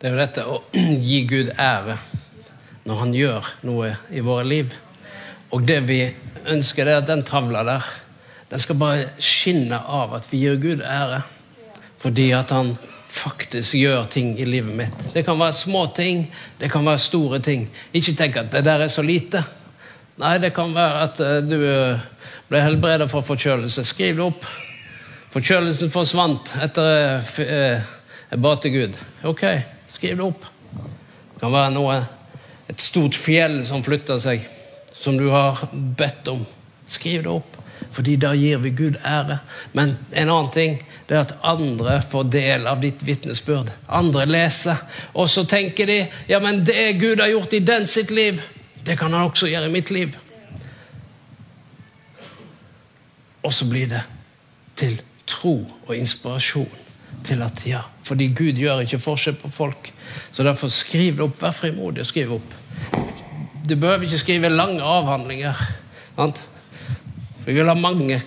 Det er jo dette å [clears throat] gi Gud ære når han gjør noe i våre liv. Og det vi ønsker, det er at den tavla der den skal bare skinne av at vi gir Gud ære. Fordi at han faktisk gjør ting i livet mitt. Det kan være små ting, det kan være store ting. Ikke tenk at det der er så lite. Nei, det kan være at uh, du uh, ble helbredet for forkjølelse. Skriv det opp. Forkjølelsen forsvant etter uh, jeg ba til Gud. Ok, skriv det opp. Det kan være noe, et stort fjell som flytter seg, som du har bedt om. Skriv det opp fordi da gir vi Gud ære. Men en annen ting det er at andre får del av ditt vitnesbyrd. Andre leser, og så tenker de ja, men det Gud har gjort i den sitt liv, det kan han også gjøre i mitt liv. Og så blir det til tro og inspirasjon til at ja, fordi Gud gjør ikke forskjell på folk. Så derfor skriv det opp. Vær frimodig og skriv opp. Du behøver ikke skrive lange avhandlinger. Sant? Vi vil ha mange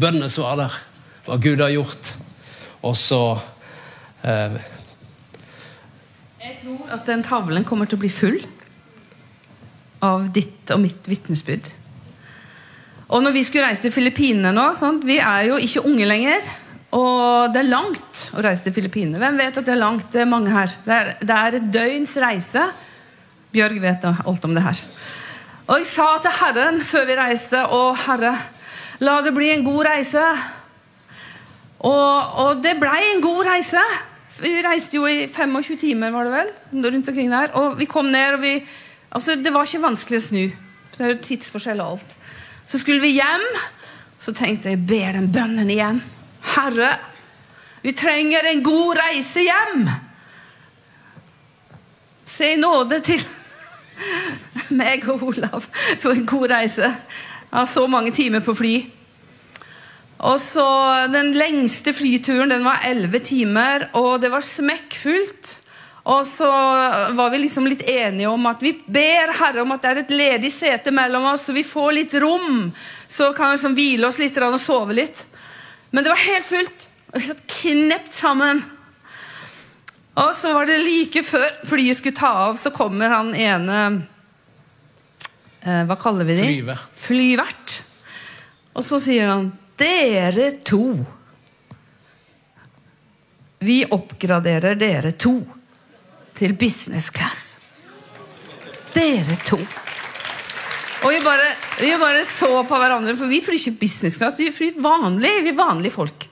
bønnesvar der, hva Gud har gjort. Og så eh, Jeg tror at den tavlen kommer til å bli full av ditt og mitt vitnesbyrd. Og når vi skulle reise til Filippinene nå sånn, Vi er jo ikke unge lenger. Og det er langt å reise til Filippinene. Hvem vet at det er langt? Det er mange her. Det er, det er et døgns reise. Bjørg vet alt om det her. Og jeg sa til Herren før vi reiste Å, Herre, la det bli en god reise. Og, og det blei en god reise. Vi reiste jo i 25 timer, var det vel? rundt omkring der. Og vi kom ned, og vi Altså, det var ikke vanskelig å snu. Det er tidsforskjell og alt. Så skulle vi hjem. Så tenkte jeg, ber den bønnen igjen. Herre, vi trenger en god reise hjem. Se i nåde til [laughs] meg og Olav for en god reise. Jeg har så mange timer på fly. Og så Den lengste flyturen den var elleve timer, og det var smekkfullt. Og så var vi liksom litt enige om at vi ber Herre om at det er et ledig sete mellom oss, så vi får litt rom. Så kan vi liksom hvile oss litt og sove litt. Men det var helt fullt. Og vi satt knept sammen. Og så var det like før flyet skulle ta av, så kommer han ene eh, Hva kaller vi de? Flyvert. Flyvert. Og så sier han dere to vi oppgraderer dere to til business class. Dere to. Og vi bare, vi bare så på hverandre, for vi flyr ikke business class. Vi flyr vanlig, vi er vanlige folk.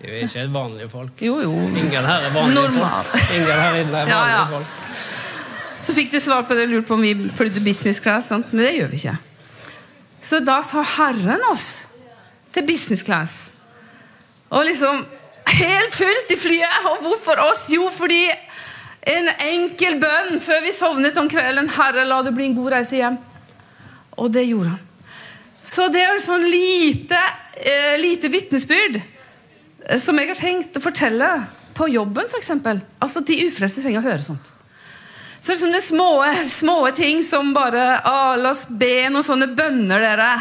Vi er ikke helt vanlige folk. Jo, jo. Ingen her er vanlige Normal. folk. Ingen her inne er vanlige [laughs] Ja, ja. folk. Så fikk du svar på det, lurt på om vi flydde business class, sant? men det gjør vi ikke. Så da sa Herren oss til business class. Og liksom helt fullt i flyet. Og hvorfor oss? Jo, fordi en enkel bønn før vi sovnet om kvelden. Herre, la det bli en god reise hjem. Og det gjorde han. Så det er sånn lite, eh, lite vitnesbyrd eh, som jeg har tenkt å fortelle på jobben, f.eks. Altså, de ufrelste trenger å høre sånt. Så det er små, små ting som bare ah, La oss be noen sånne bønner, dere.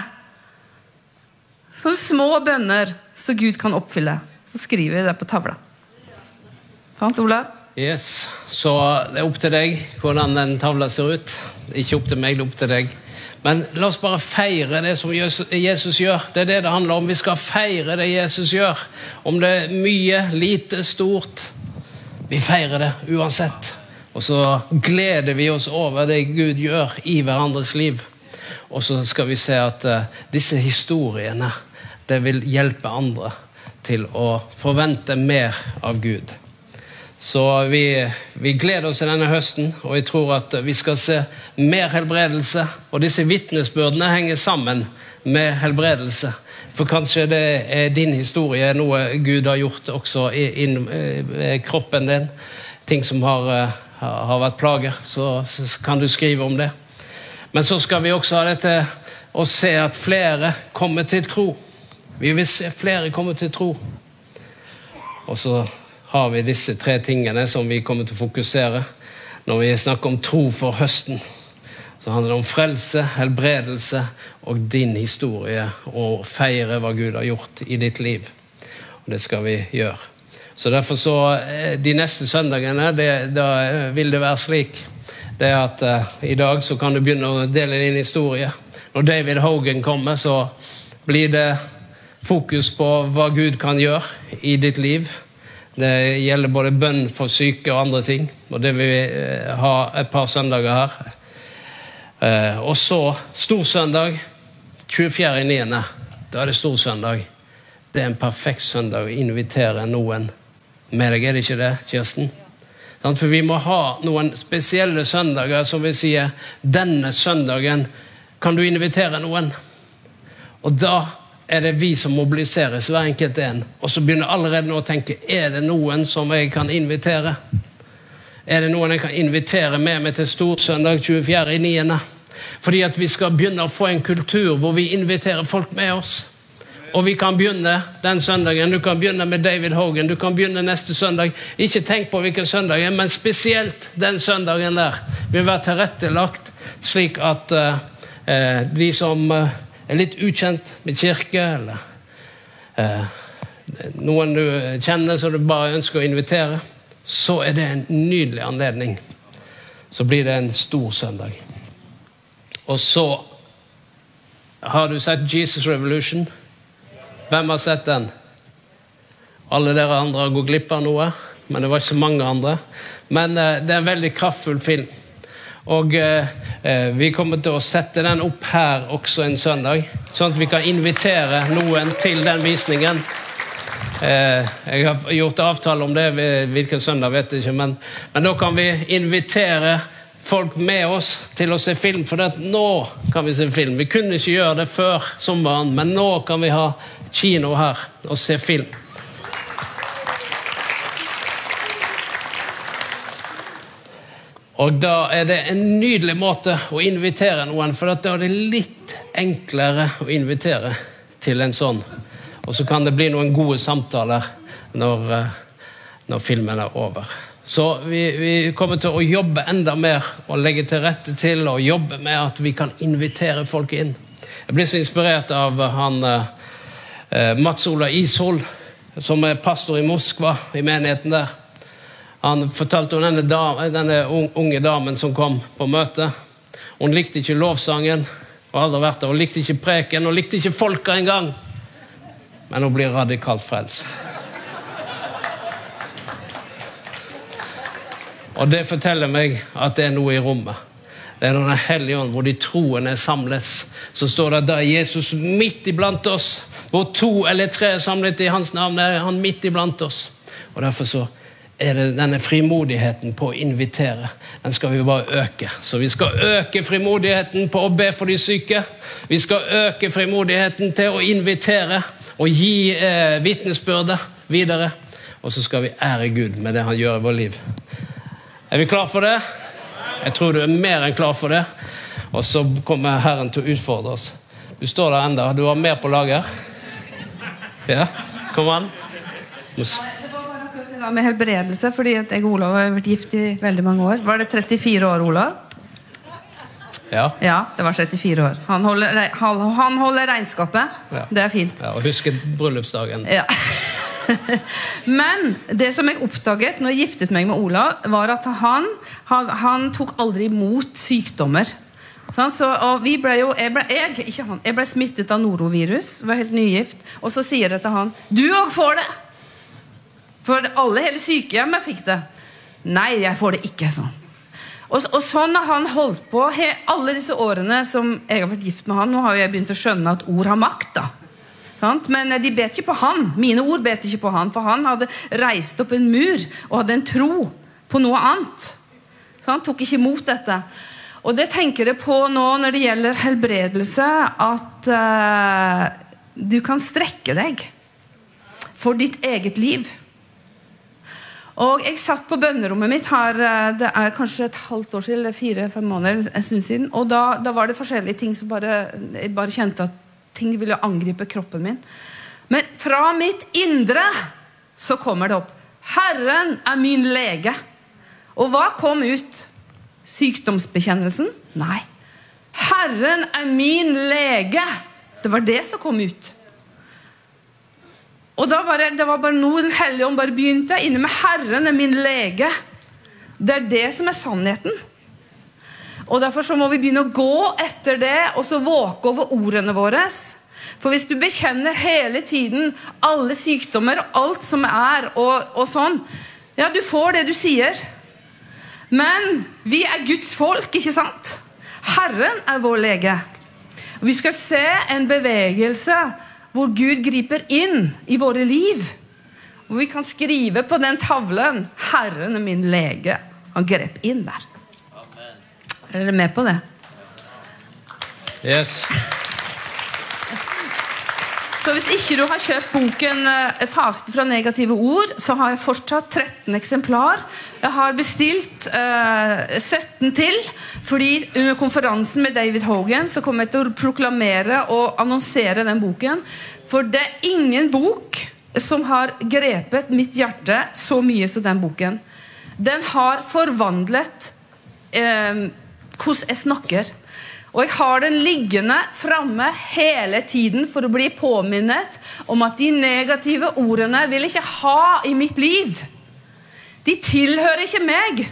Sånne små bønner så Gud kan oppfylle. Så skriver vi det på tavla. Sant, Olav? Yes, Så det er opp til deg hvordan den tavla ser ut. Ikke opp til meg, det er opp til deg. Men la oss bare feire det som Jesus gjør. Det er det det handler om. Vi skal feire det Jesus gjør. Om det er mye, lite, stort. Vi feirer det uansett. Og så gleder vi oss over det Gud gjør i hverandres liv. Og så skal vi se at eh, disse historiene det vil hjelpe andre til å forvente mer av Gud. Så vi, vi gleder oss til denne høsten, og jeg tror at vi skal se mer helbredelse. Og disse vitnesbyrdene henger sammen med helbredelse. For kanskje det er din historie, noe Gud har gjort også i, i, i kroppen din. Ting som har, eh, har vært plager. Så, så kan du skrive om det. Men så skal vi også ha dette å se at flere kommer til tro. Vi vil se flere komme til tro. Og så har vi disse tre tingene som vi kommer til å fokusere når vi snakker om tro for høsten. Så handler det om frelse, helbredelse og din historie, og feire hva Gud har gjort i ditt liv. Og det skal vi gjøre. Så derfor så, eh, De neste søndagene det, da vil det være slik det er at uh, I dag så kan du begynne å dele din historie. Når David Hogan kommer, så blir det fokus på hva Gud kan gjøre i ditt liv. Det gjelder både bønn for syke og andre ting. Og det vil vi eh, ha et par søndager her. Eh, og så storsøndag 24.9. Da er det storsøndag. Det er en perfekt søndag å invitere noen med deg, er det ikke det, Kirsten? For vi må ha noen spesielle søndager som vi sier denne søndagen kan du invitere noen. Og da er det vi som mobiliseres, hver enkelt en. Og så begynner jeg allerede nå å tenke er det noen som jeg kan invitere. Er det noen jeg kan invitere med meg til storsøndag 24.9.? Fordi at vi skal begynne å få en kultur hvor vi inviterer folk med oss. Og vi kan begynne den søndagen. Du kan begynne med David Hogan. Du kan begynne neste søndag. Ikke tenk på hvilken søndag, men spesielt den søndagen der Vi vil være tilrettelagt slik at uh, de som eh, er litt ukjent med kirke, eller eh, noen du kjenner som du bare ønsker å invitere, så er det en nydelig anledning. Så blir det en stor søndag. Og så har du sett Jesus Revolution. Hvem har sett den? Alle dere andre har gått glipp av noe, men det var ikke så mange andre. Men eh, det er en veldig kraftfull film. Og eh, eh, vi kommer til å sette den opp her også en søndag, sånn at vi kan invitere noen til den visningen. Eh, jeg har gjort avtale om det, hvilken søndag vet jeg ikke, men, men da kan vi invitere folk med oss til å se film, for det, nå kan vi se film. Vi kunne ikke gjøre det før sommeren, men nå kan vi ha kino her og se film. Og da er det en nydelig måte å invitere noen, for da er det litt enklere å invitere til en sånn. Og så kan det bli noen gode samtaler når, eh, når filmen er over. Så vi, vi, kommer til å jobbe enda mer og legge til rette til og jobbe med at vi kan invitere folk inn. Jeg blir så inspirert av han eh, Mats Ola Ishol, som er pastor i Moskva, i menigheten der. Han fortalte om denne, dame, denne unge damen som kom på møte. Hun likte ikke lovsangen, og aldri vært der. Hun likte ikke preken, hun likte ikke folka engang. Men hun blir radikalt frelst. Og det forteller meg at det er noe i rommet. Det er Den hellige ånd, hvor de troende samlet. Så står det da Jesus midt iblant oss. Hvor to eller tre er samlet i hans navn, er han midt iblant oss. Og Derfor så er det denne frimodigheten på å invitere. Den skal vi bare øke. Så vi skal øke frimodigheten på å be for de syke. Vi skal øke frimodigheten til å invitere og gi eh, vitnesbyrde videre. Og så skal vi ære Gud med det han gjør i vårt liv. Er vi klar for det? Jeg tror du er mer enn klar for det. Og så kommer Herren til å utfordre oss. Du står der enda. Du har mer på lager? Ja? Kom an. Det det da med helbredelse, fordi at jeg og Olav har vært gift i veldig mange år. Var det 34 år, Olav? Ja. Ja, det var 34 år. Han holder, han, holder regnskapet. Ja. Det er fint. ja og husk bryllupsdagen. Ja. [laughs] Men det som jeg oppdaget når jeg giftet meg med Olav, var at han, han, han tok aldri imot sykdommer. Sånn, Så, og vi ble jo, jeg ble, jeg, ikke han, jeg ble smittet av norovirus, var helt nygift. Og så sier jeg til han Du òg får det! For alle, hele sykehjemmet fikk det. Nei, jeg får det ikke. sånn. Og, og sånn har han holdt på he, alle disse årene som jeg har vært gift med han. Nå har jeg begynt å skjønne at ord har makt. da. Men eh, de bet ikke på han. Mine ord bet ikke på han, for han hadde reist opp en mur og hadde en tro på noe annet. Så han tok ikke imot dette. Og det tenker jeg på nå når det gjelder helbredelse, at uh, du kan strekke deg for ditt eget liv. Og jeg satt på bønnerommet mitt her, eh, det er kanskje et halvt år siden, eller fire-fem måneder, en stund siden. Og da, da var det forskjellige ting som bare Jeg bare kjente at ting ville angripe kroppen min. Men fra mitt indre så kommer det opp. Herren er min lege. Og hva kom ut? Sykdomsbekjennelsen? Nei. Herren er min lege. Det var det som kom ut. Og da var det, var bare noe Den hellige ånd bare begynte. Inne med Herren er min lege. Det er det som er sannheten. Og Derfor så må vi begynne å gå etter det og så våke over ordene våre. For hvis du bekjenner hele tiden alle sykdommer og alt som er, og, og sånn Ja, du får det du sier. Men vi er Guds folk, ikke sant? Herren er vår lege. Vi skal se en bevegelse hvor Gud griper inn i våre liv. Hvor vi kan skrive på den tavlen 'Herren er min lege'. Han grep inn der. Er dere med på det? Yes. Så hvis ikke du har kjøpt boken 'Fasten 'Faste fra negative ord', så har jeg fortsatt 13 eksemplar. Jeg har bestilt eh, 17 til, fordi under konferansen med David Hogan så kommer jeg til å proklamere og annonsere den boken. For det er ingen bok som har grepet mitt hjerte så mye som den boken. Den har forvandlet eh, hvordan jeg snakker. Og jeg har den liggende framme hele tiden for å bli påminnet om at de negative ordene vil jeg ikke ha i mitt liv. De tilhører ikke meg.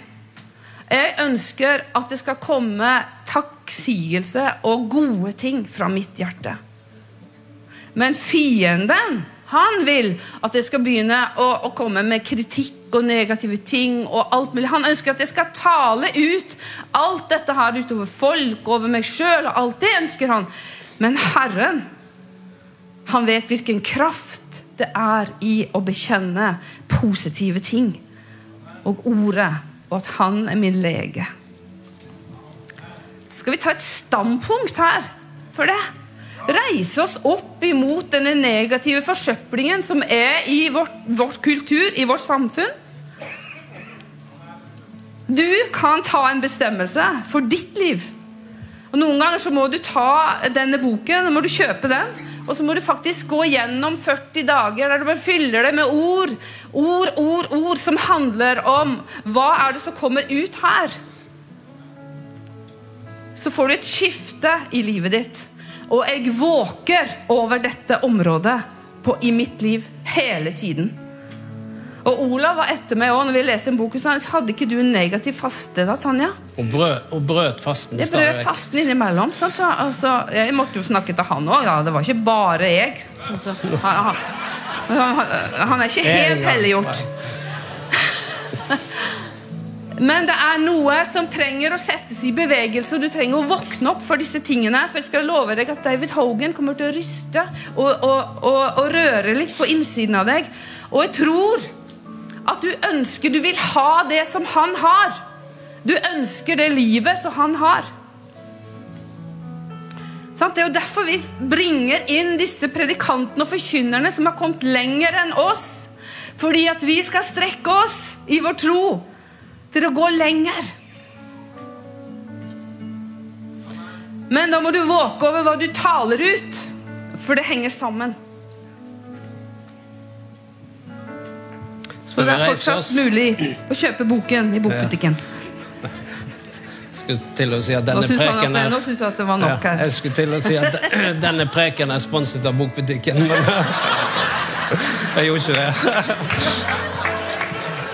Jeg ønsker at det skal komme takksigelse og gode ting fra mitt hjerte. Men fienden, han vil at jeg skal begynne å, å komme med kritikk og negative ting. og alt mulig. Han ønsker at jeg skal tale ut alt dette her utover folk, over meg sjøl. Alt det ønsker han. Men Herren, han vet hvilken kraft det er i å bekjenne positive ting. Og ordet, og at han er min lege. Skal vi ta et standpunkt her for det? reise oss opp imot denne negative forsøplingen som er i vårt, vårt kultur, i vårt samfunn. Du kan ta en bestemmelse for ditt liv. Og Noen ganger så må du ta denne boken, må du kjøpe den. Og så må du faktisk gå gjennom 40 dager der du bare fyller det med ord. Ord, ord, ord som handler om hva er det som kommer ut her. Så får du et skifte i livet ditt. Og jeg våker over dette området på, i mitt liv hele tiden. Og Olav var etter meg også, når vi leste en bok, Så hadde ikke du en negativ faste da, Tanja? Og, brød, og brøt fasten Jeg stadig brøt fasten innimellom. Sant? Så, altså, jeg måtte jo snakke til han òg. Ja. Det var ikke bare jeg. Altså, han, han, han, er ikke helt helliggjort. Men det er noe som trenger å settes i bevegelse, og du trenger å våkne opp for disse tingene. For jeg skal love deg at David Hogan kommer til å ryste og, og, og, og røre litt på innsiden av deg. Og jeg tror at du ønsker Du vil ha det som han har. Du ønsker det livet som han har. Det er jo derfor vi bringer inn disse predikantene og forkynnerne som har kommet lenger enn oss. Fordi at vi skal strekke oss i vår tro til å gå lenger. Men da må du våke over hva du taler ut, for det henger sammen. Så det er fortsatt mulig å kjøpe boken i bokbutikken. Skulle til å si at Nå denne syns han at, preken er nå synes jeg at det var nok Ja, her. jeg skulle til å si at [laughs] denne preken er sponset av Bokbutikken, men [laughs] jeg gjorde ikke det.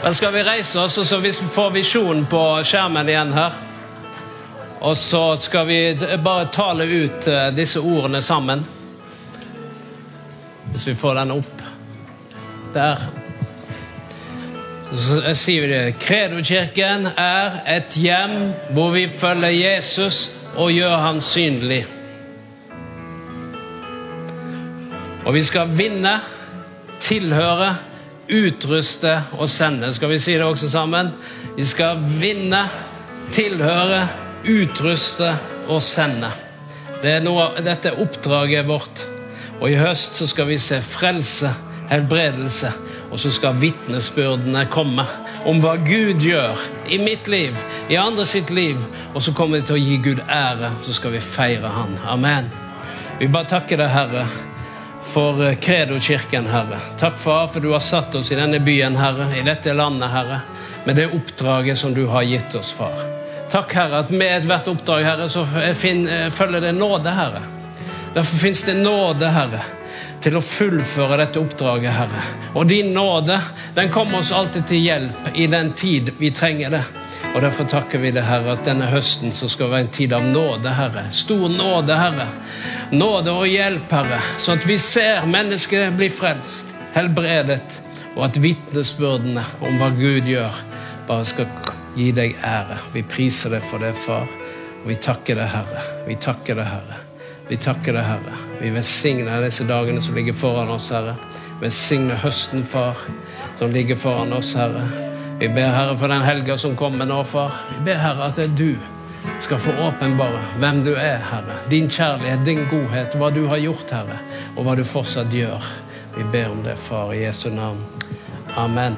Da skal vi reise oss, og så vi får visjonen på skjermen igjen her. Og så skal vi bare tale ut eh, disse ordene sammen. Hvis vi får den opp. Der. Så sier vi det. Kredo-kirken er et hjem hvor vi følger Jesus og gjør han synlig. Og vi skal vinne, tilhøre, utruste og sende. Skal vi si det også sammen? Vi skal vinne, tilhøre, utruste og sende. Det er noe, dette er oppdraget vårt. Og i høst så skal vi se frelse, helbredelse, og så skal vitnesbyrdene komme om hva Gud gjør i mitt liv, i andre sitt liv, og så kommer vi til å gi Gud ære, så skal vi feire Han. Amen. Vi bare takker deg, Herre, for eh, Credo-kirken, Herre. Takk, for du har satt oss i denne byen, Herre, i dette landet, Herre, med det oppdraget som du har gitt oss, Far. Takk, Herre, at med ethvert oppdrag, Herre, så eh, følger det nåde, Herre. Derfor fins det nåde, Herre, til å fullføre dette oppdraget, Herre. Og din nåde, den kommer oss alltid til hjelp i den tid vi trenger det. Og Derfor takker vi det, Herre, at denne høsten så skal være en tid av nåde, Herre. Stor nåde, Herre. Nåde og hjelp, Herre, sånn at vi ser mennesket bli frelst, helbredet, og at vitnesbyrdene om hva Gud gjør, bare skal gi deg ære. Vi priser deg for det, Far. Og vi takker deg, Herre. Vi takker deg, Herre. Vi takker deg, Herre. Vi velsigner disse dagene som ligger foran oss, Herre. Velsigne høsten, Far, som ligger foran oss, Herre. Vi ber, Herre, for den helga som kommer nå, Far. Vi ber, Herre, at det er du skal få åpenbare hvem du er, Herre. Din kjærlighet, din godhet, hva du har gjort, Herre, og hva du fortsatt gjør. Vi ber om det, Far, i Jesu navn. Amen.